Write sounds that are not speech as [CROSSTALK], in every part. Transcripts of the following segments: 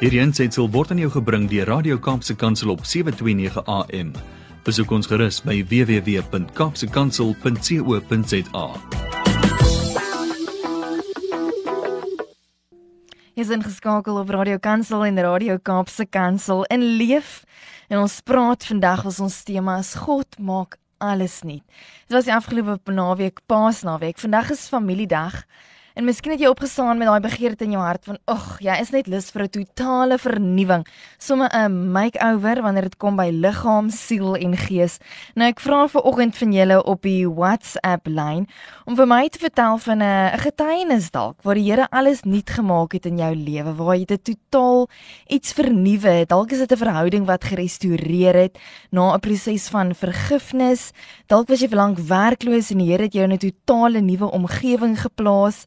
Hierdie aanseit word aan jou gebring deur Radio Kaapse Kansel op 7:29 AM. Besoek ons gerus by www.kapsekansel.co.za. Is ingeskakel op Radio Kansel en Radio Kaapse Kansel in leef. En ons praat vandag oor ons tema is God maak alles nuut. Dit was die afgelope naweek Paasnaweek. Vandag is familiedag. En miskien het jy opgestaan met daai begeerte in jou hart van, "Ag, jy is net lus vir 'n totale vernuwing, somme 'n makeover wanneer dit kom by liggaam, siel en gees." Nou ek vra vir oggend van julle op die WhatsApp lyn om vir my te vertel van 'n getuienis dalk waar die Here alles nuut gemaak het in jou lewe, waar jy dit totaal iets vernuwe het. Dalk is dit 'n verhouding wat gerestoreer het na 'n proses van vergifnis. Dalk was jy vir lank werkloos en die Here het jou in 'n totale nuwe omgewing geplaas.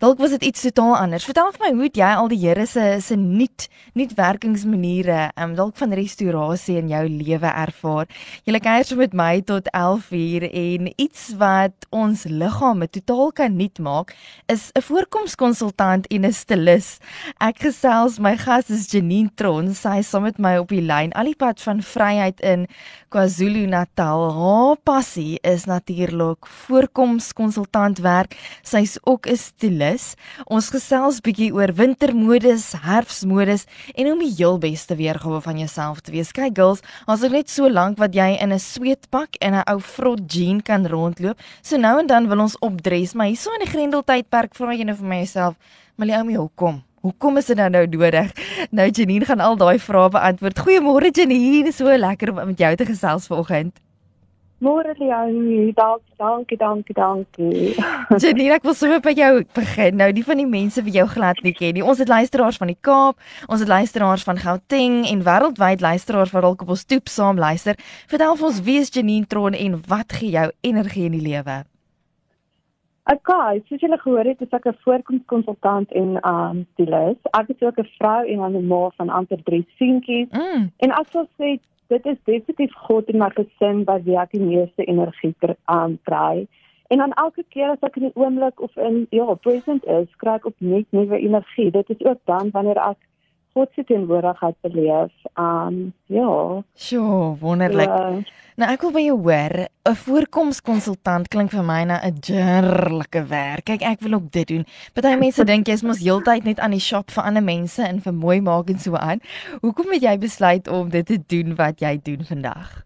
Dalk was dit iets totaal anders. Vertel vir my hoe jy al die Here se se nuut nuut werkingsmaniere, ehm um, dalk van restaurasie in jou lewe ervaar. Jy kuier so met my tot 11uur en iets wat ons liggame totaal kan nuut maak is 'n voorkomskonsultant en 'n stylis. Ek gesels my gas is Janine Tron. Sy is saam met my op die lyn al die pad van Vryheid in KwaZulu-Natal. Haar passie is natuurlik voorkomskonsultant werk. Sy's ook 'n stylis. Ons gesels bietjie oor wintermodus, herfsmodus en om die heel beste weergawe van jouself te wees. Kyk girls, as ek net so lank wat jy in 'n sweetpak en 'n ou vrot jean kan rondloop, so nou en dan wil ons opdres, maar hierso in die Grendeltydperk vra jy nou vir myself, "Maliomi, hoekom?" Hoekom is dit nou nou nodig? Nou Janine gaan al daai vrae beantwoord. Goeiemôre Janine, so lekker om met jou te gesels vanoggend. Môre Leonie, dankie, dankie, dankie, dankie. [LAUGHS] Janine, ek wil sommer by jou begin. Nou, die van die mense wie jou glad nie ken nie. Ons het luisteraars van die Kaap, ons het luisteraars van Gauteng en wêreldwyd luisteraars wat dalk op ons toep saam luister. Vertel ons wie is Janine Tron en wat gee jou energie in die lewe? Okay, soos julle gehoor het, is ek 'n voorkomskonsultant en um stylis. Ek is ook 'n vrou en 'n ma van amper 3 seentjies. Mm. En ek sal sê dit is definitief God in my gesin wat wie ek die meeste energie aan kry. En dan elke keer as ek in die oomblik of in ja, present is, kry ek op net nuwe energie. Dit is ook dan wanneer ek God se teenwoordigheid beleef. Um ja. Sjoe, wonderlik. Ja. Nou ek wil by jou hoor, 'n voorkomskonsultant klink vir my na 'n jerlike werk. Kyk, ek wil ook dit doen. Party [LAUGHS] mense dink jy's mos heeltyd net aan die shop vir ander mense en vir mooi maak en so aan. Hoekom het jy besluit om dit te doen wat jy doen vandag?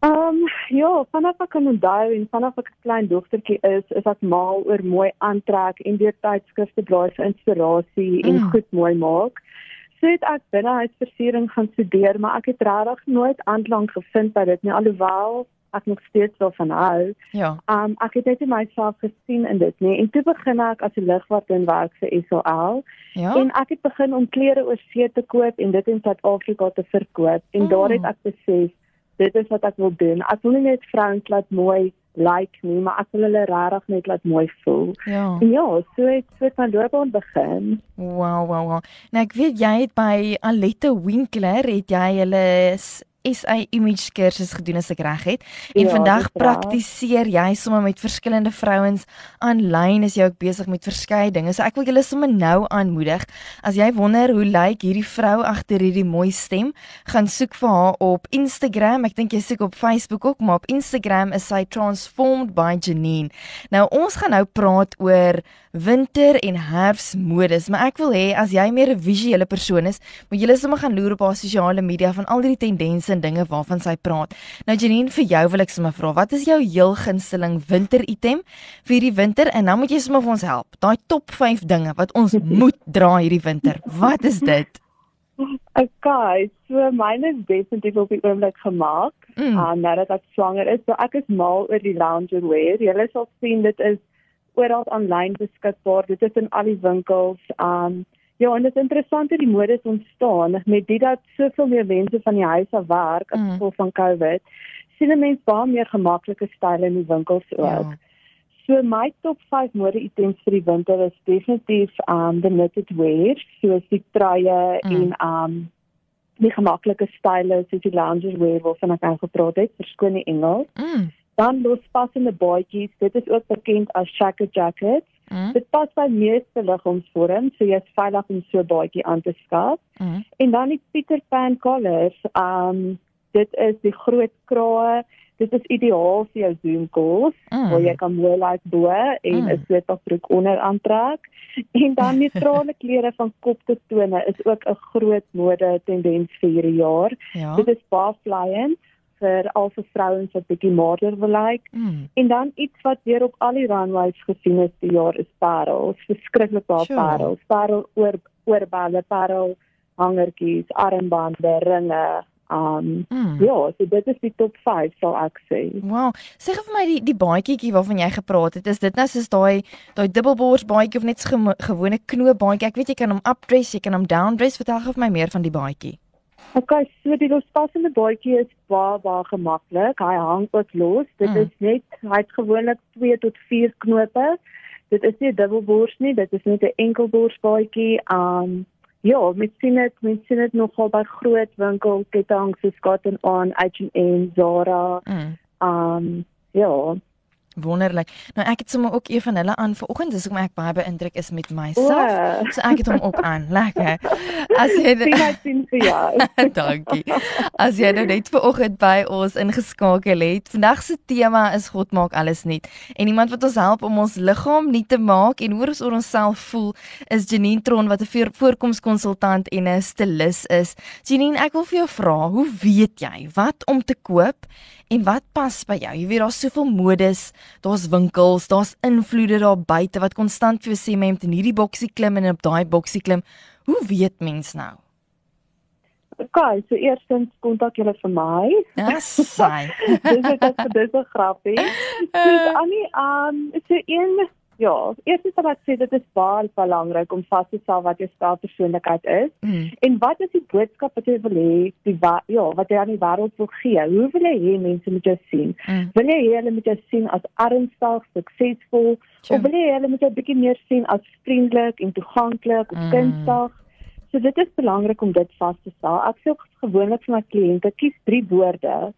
Ehm um, ja, vanaf ek kan onthou en vanaf ek 'n klein dogtertjie is, is ek mal oor mooi aantrek en deur tydskrifte blaai vir inspirasie en mm. goed mooi maak. So het ek binnehuisversiering gaan studeer, maar ek het regtig nooit aanklank gevind by dit nie alhoewel ek nog steeds wel van hou. Ja. Um, ek het net myself gesien in dit nie en toe begin ek as 'n ligwart in werk vir SOL. Ja. En ek het begin om klere oor see te koop en dit in Suid-Afrika te verkoop en oh. daar het ek besef dit is wat ek wil doen. Ek wil nie net vrouens laat mooi like nie, maar ek wil hulle regtig net laat mooi voel. Ja. En ja, so het so my loopbaan begin. Wow, wow, wow. Nou ek weet jy het by Alette Winkler het jy hulle SA image kursus gedoen as ek reg het. En ja, vandag praktiseer jy sommer met verskillende vrouens aanlyn is jy ook besig met verskeie dinge. So ek wil julle sommer nou aanmoedig. As jy wonder hoe lyk hierdie vrou agter hierdie mooi stem, gaan soek vir haar op Instagram. Ek dink jy soek op Facebook ook, maar op Instagram is sy transformed by Janine. Nou ons gaan nou praat oor winter en herfsmodus, maar ek wil hê as jy meer 'n visuele persoon is, moet jy sommer gaan loer op haar sosiale media van al die tendense en dinge waarvan sy praat. Nou Janine, vir jou wil ek sommer vra, wat is jou heel gunsteling winter item vir hierdie winter en dan moet jy sommer vir ons help. Daai top 5 dinge wat ons [LAUGHS] moet dra hierdie winter. Wat is dit? Okay, so myne is definitief op die oomblik gemaak. Mm. Uh, nou dat ek swanger is, so ek is mal oor die loungewear. Jy sal sien dit is oral aanlyn beskikbaar. Dit is in al die winkels. Um ja, en dit is interessant hoe die modes ontstaan met dit dat soveel meer mense van die huis af werk as mm. gevolg van COVID. Sien mense baie meer gemaklike style in die winkels ook. Ja. So my top 5 mode items vir die winter is definitief um the knitted wear, soos die truie mm. en um die gemaklike style soos die loungewear waarvan ek al gepraat het, verskoon die Engels. Mm dan lospassende baadjies dit is ook bekend as shaker jackets Mm. Dit pas by meeste liggaamsvorms, so jy's veilig om so 'n baadjie aan te skaf. Mm. En dan die Peter Pan collars, um dit is die groot krae. Dit is ideaal vir jou Zoom calls Mm. waar jy kan mooi lyk bo en 'n Mm. sweetbroek onder aantrek. En dan neutrale [LAUGHS] klere van kop tot tone is ook 'n groot mode tendens vir hierdie jaar. Ja. Dit is baie flyend vir al vir vrouens wat bietjie maarder wil lyk. Mm. En dan iets wat weer op al die runways gesien is die jaar is parels, verskriklik baie Sure. parels. Parel oor oorballe, parel hangertjies, armbande, ringe. Um Mm. ja, so dit is die top 5 sal ek sê. Wow. Sê vir my die die baadjietjie waarvan jy gepraat het, is dit nou soos daai daai dubbelbors baadjie of net so gewone knoop baadjie? Ek weet jy kan hom updress, jy kan hom downdress. Vertel gou vir my meer van die baadjie. Okay, so die lospassende baadjie is baie baie gemaklik. Hy hang ook los. Dit Mm. is net hy het gewoonlik 2 tot 4 knope. Dit is nie 'n dubbelbors nie, dit is net 'n enkelbors baadjie. Um ja, mens sien dit, mens sien dit nogal by groot winkelketTINGS soos Cotton On, H&M, Zara. Mm. Um ja, Wonderlik. Nou ek het sommer ook een van hulle aan vanoggend, dis hoekom ek baie beïndruk is met myself. o. So ek het hom ook aan. Lekker. As jy Sien hy sien vir jou. [LAUGHS] Dankie. As jy nou net vanoggend by ons ingeskakel het. Vandag se tema is God maak alles nuut. En iemand wat ons help om ons liggaam nuut te maak en hoe ons oor onsself voel is Janine Tron wat 'n voor- voorkomskonsultant en 'n stylis is. Janine, ek wil vir jou vra, hoe weet jy wat om te koop en wat pas by jou? Jy weet daar's soveel modes, daar's winkels, daar's invloede daar buite wat konstant vir jou sê moet in hierdie boksie klim en op daai boksie klim. Hoe weet mens nou? Okay, so eerstens kontak julle vir my. Ja, [LAUGHS] sai. dis is dit dis 'n grappie. [LAUGHS] Dis Annie, um so een ja, eerstens sal ek sê dit is baie belangrik om vas te stel wat jou styl persoonlikheid is Mm. en wat is die boodskap wat jy wil hê, die wa- ja, wat jy aan die wêreld wil gee. Hoe wil jy hê mense moet jou sien? Mm. Wil jy hê hulle moet jou sien as ernstig, suksesvol Sure. of wil jy hê hulle moet jou bietjie meer sien as vriendelik en toeganklik of Mm. kunstig? So dit is belangrik om dit vas te stel. Ek sê gewoonlik vir my kliënte kies 3 woorde.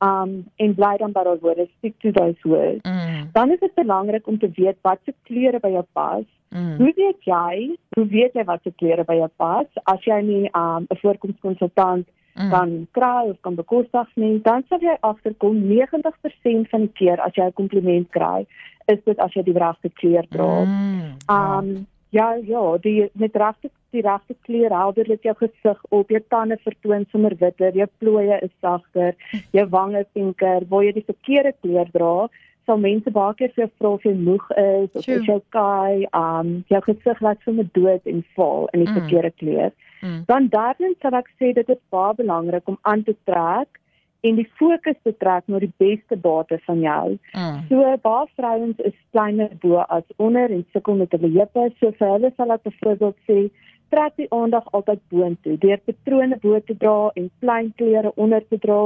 Um en bly dan by daai woorde, stick to those words. Mm. Dan is dit belangrik om te weet watse kleure by jou pas. Mm. Hoe weet jy? Hoe weet jy watse kleure by jou pas? As jy nie um 'n voorkomskonsultant Mm. kan kry of kan bekostig nie, dan sal jy agterkom 90% van die keer as jy 'n kompliment kry, is dit as jy die regte kleur dra. Mm. Um ja, ja, die met regte die regte kleur helder dit jou gesig op, jou tande vertoon sommer witter, jou plooie is sagter, jou wange pinker, waar jy die verkeerde kleur dra, sal mense baie keer vir jou vra of jy moeg is of Sure. is jy okay, um jou gesig laat sommer dood en val in die Mm. verkeerde kleur. Mm. Dan derdens sal ek sê dit is baie belangrik om aan te trek en die fokus te trek na die beste bate van jou. Mm. So baie vrouens is kleiner bo as onder en sukkel met hulle heupe. So vir hulle sal ek byvoorbeeld sê trek die aandag altyd boontoe deur patrone bo te dra en klein klere onder te dra.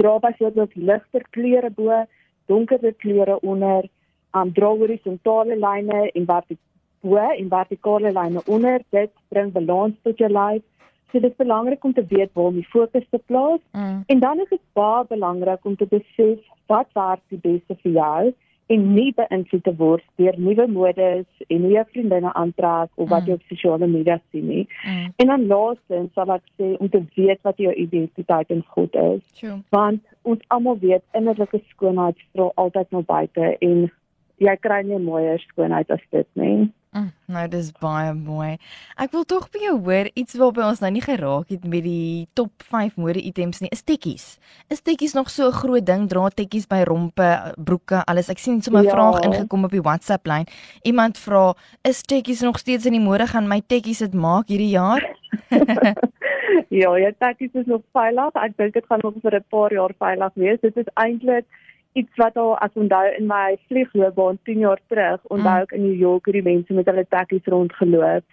Dra byvoorbeeld ligter kleure bo, donkerder kleure onder. Um dra horisontale lyne en vertikale bo en vertikale lyne onder. Dit bring balans tot jou lyf. So dit is belangrik om te weet waar om die fokus te plaas. Mm. En dan is dit baie belangrik om te besef wat werk die beste vir jou en nie beïnvloed te word deur nuwe modes en hoe jou vriendinne aantrek of wat Mm. jy op sosiale media sien nie. Mm. En dan laastens sal ek sê om te weet wat jou identiteit in God is, True. want ons almal weet innerlike skoonheid straal altyd na buite en jy kry nie mooier skoonheid as dit nie. Mm, nou dis baie mooi. Ek wil tog by jou hoor iets waarby ons nou nie geraak het met die top 5 mode items nie. Is tekkies. Is tekkies nog so 'n groot ding? Dra tekkies by rompe, broeke, alles. Ek sien sommer 'n Ja. vraag ingekom op die WhatsApp lyn. Iemand vra, "Is tekkies nog steeds in die mode gaan my tekkies dit maak hierdie jaar?" [LAUGHS] ja, jou takkies is nog veilig. Ek dink dit gaan nog vir 'n paar jaar veilig wees. Dit is eintlik iets wat al as onthou in my vliegloopbaan 10 jaar terug, onthou Mm. ek in New York hoe die mense met hulle takkies rondgeloop.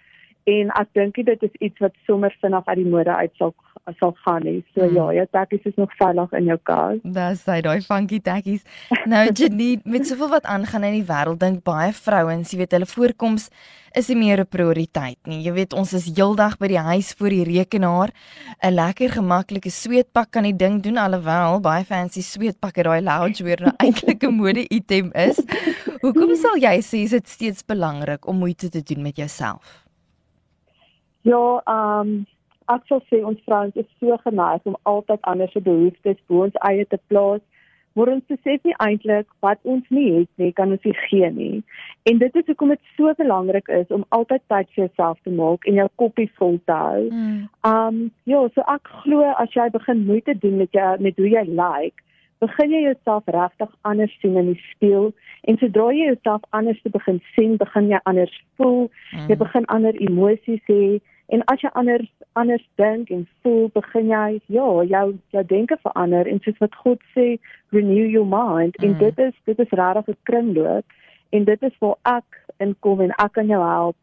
En ek dink dit is iets wat sommer vinnig uit die mode uit sal sal gaan nie. So Mm. ja, jou takkies is nog veilig in jou kas. Dis hy daai funky tekkies. Nou [LAUGHS] Janine, met soveel wat aangaan in die wêreld, dink baie vrouens, jy weet, hulle voorkoms is nie meer 'n prioriteit nie. Jy weet, ons is heeldag by die huis voor die rekenaar. 'n Lekker gemaklike sweetpak kan die ding doen alhoewel baie fancy sweetpakke daai loungewear nou [LAUGHS] eintlik 'n mode item is. Hoekom sal jy sê dit steeds belangrik om moeite te doen met jouself? Ja, ehm um, ek sal sê ons vrouens is so geneig om altyd ander se behoeftes bo ons eie te plaas. Maar ons besef nie eintlik wat ons nie het nie, kan ons nie gee nie. En dit is hoekom dit so belangrik is om altyd tyd vir jouself te maak en jou koppie vol te hou. Mm. Um ja, so ek glo as jy begin moeite doen met jou met hoe jy lyk, like, begin jy jouself regtig anders sien in die spieël en sodra jy jouself anders begin sien, begin jy anders voel, mm. jy begin ander emosies hê en as jy anders anders dink en voel, begin jy ja, jou jou denke verander en soos wat God sê, renew your mind mm. en dit is dit is regtig 'n kringloop en dit is waar ek inkom en ek kan jou help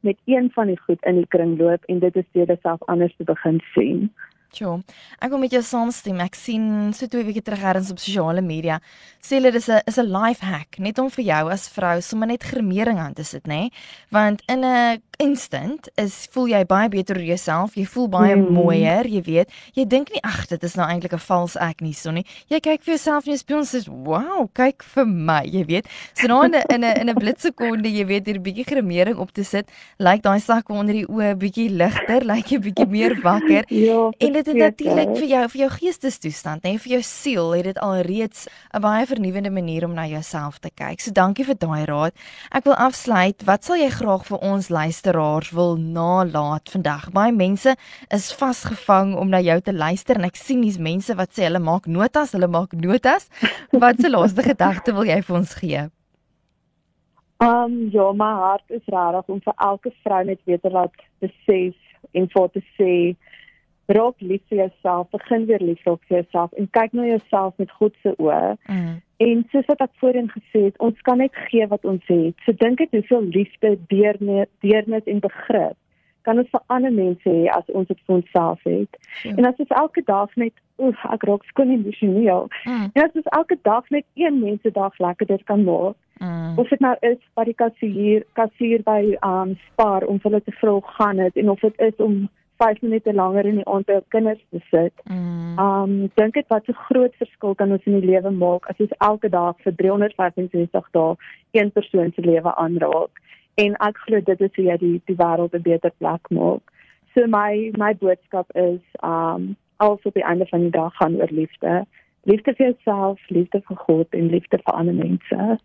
met een van die goed in die kringloop en dit is deur jouself anders te begin sien. Sjoe. Ek wil met jou saamstem. Ek sien so twee weke terug ergens op sosiale media sê hulle dis 'n is 'n life hack net om vir jou as vrou sommer net gremering aan te sit, nê? Want in 'n instant is voel jy baie beter oor jouself, jy voel baie mm. mooier, jy weet. Jy dink nie ag, dit is nou eintlik 'n vals ek nie, so nie. Jy kyk vir jouself in die spieël en sê, "Wow, kyk vir my," jy weet. So nou in 'n in 'n in 'n blitsekonde, jy weet, hier 'n bietjie gremering op te sit, lyk like daai sak onder die oë bietjie ligter, [LAUGHS] lyk like jy bietjie meer wakker. ja, en dit het natuurlik vir jou vir jou geestestoestand, hè, vir jou siel, het dit alreeds 'n baie vernuwende manier om na jouself te kyk. So dankie vir daai raad. Ek wil afsluit. Wat sal jy graag vir ons luisteraars wil nalat vandag? Baie mense is vasgevang om na jou te luister en ek sien dis mense wat sê hulle maak notas, hulle maak notas. Wat se laaste gedagte wil jy vir ons gee? Um ja, my hart is regtig om vir elke vrou net weer te laat besef en vir te sê raak lief vir jouself, begin weer lief raak vir jouself en kyk na jouself met God se oë. Mm. En soos wat ek voorheen gesê het, ons kan net gee wat ons het. So dink dit hoeveel liefde, deernis, deernis en begrip kan ons vir ander mense hê as ons dit vir onsself het. Ja. En as ons elke dag net, oef, ek raak skoon emosioneel. Mm. En as ons elke dag net een mens se dag lekkerder kan maak. Mm. Of dit nou is by die kassier, kassier by um Spar om hulle te vra gaan dit en of dit is om 5 minute langer in die aand by kinders te sit. Mm. Um dink dit wat 'n groot verskil kan ons in die lewe maak as ons elke dag vir 365 dae een persoon se lewe aanraak. En ek glo dit is hoe jy die die wêreld 'n beter plek maak. So my my boodskap is um also op die einde van die dag gaan oor liefde. Liefde vir jouself, liefde vir God en liefde vir ander mense.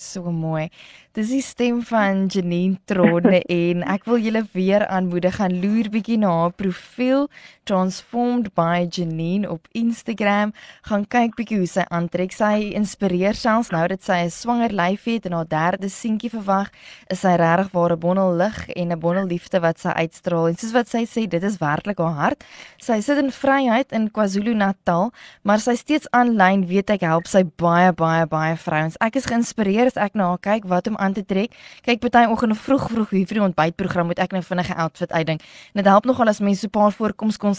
So mooi. Dis die stem van Janine Tronne [LAUGHS] en ek wil julle weer aanmoedig gaan loer bietjie na haar profiel Transformed by Janine op Instagram. Gaan kyk bietjie hoe sy aantrek. Sy inspireer selfs nou dat sy 'n swanger lyf het en haar derde seentjie verwag. Is sy regtig waar 'n bondel lig en 'n bondel liefde wat sy uitstraal. En soos wat sy sê, dit is werklik haar hart. Sy sit in vryheid in KwaZulu-Natal, maar sy steeds aanlyn weet ek help sy baie baie baie vrouens. Ek is geïnspireer as ek na haar kyk wat om aan te trek. Kyk party oggend vroeg vroeg hier vir die ontbytprogram moet ek nou vinnige outfit uitdink. En dit help nogal as mense so 'n paar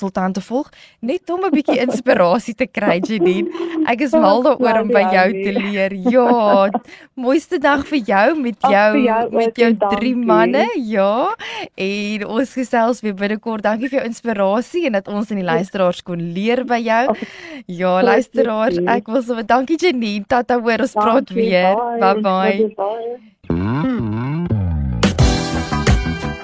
voorkomskonsultante volg net om 'n bietjie inspirasie te kry, Janine. Ek is mal daaroor om by jou te leer. Ja, mooiste dag vir jou met jou, jou met jou drie manne. Ja. En ons gesels weer binnekort. Dankie vir jou inspirasie en dat ons in die luisteraars kon leer by jou. Ja, luisteraars, ek wil so dankie Janine. Tata hoor ons praat weer. Bye bye.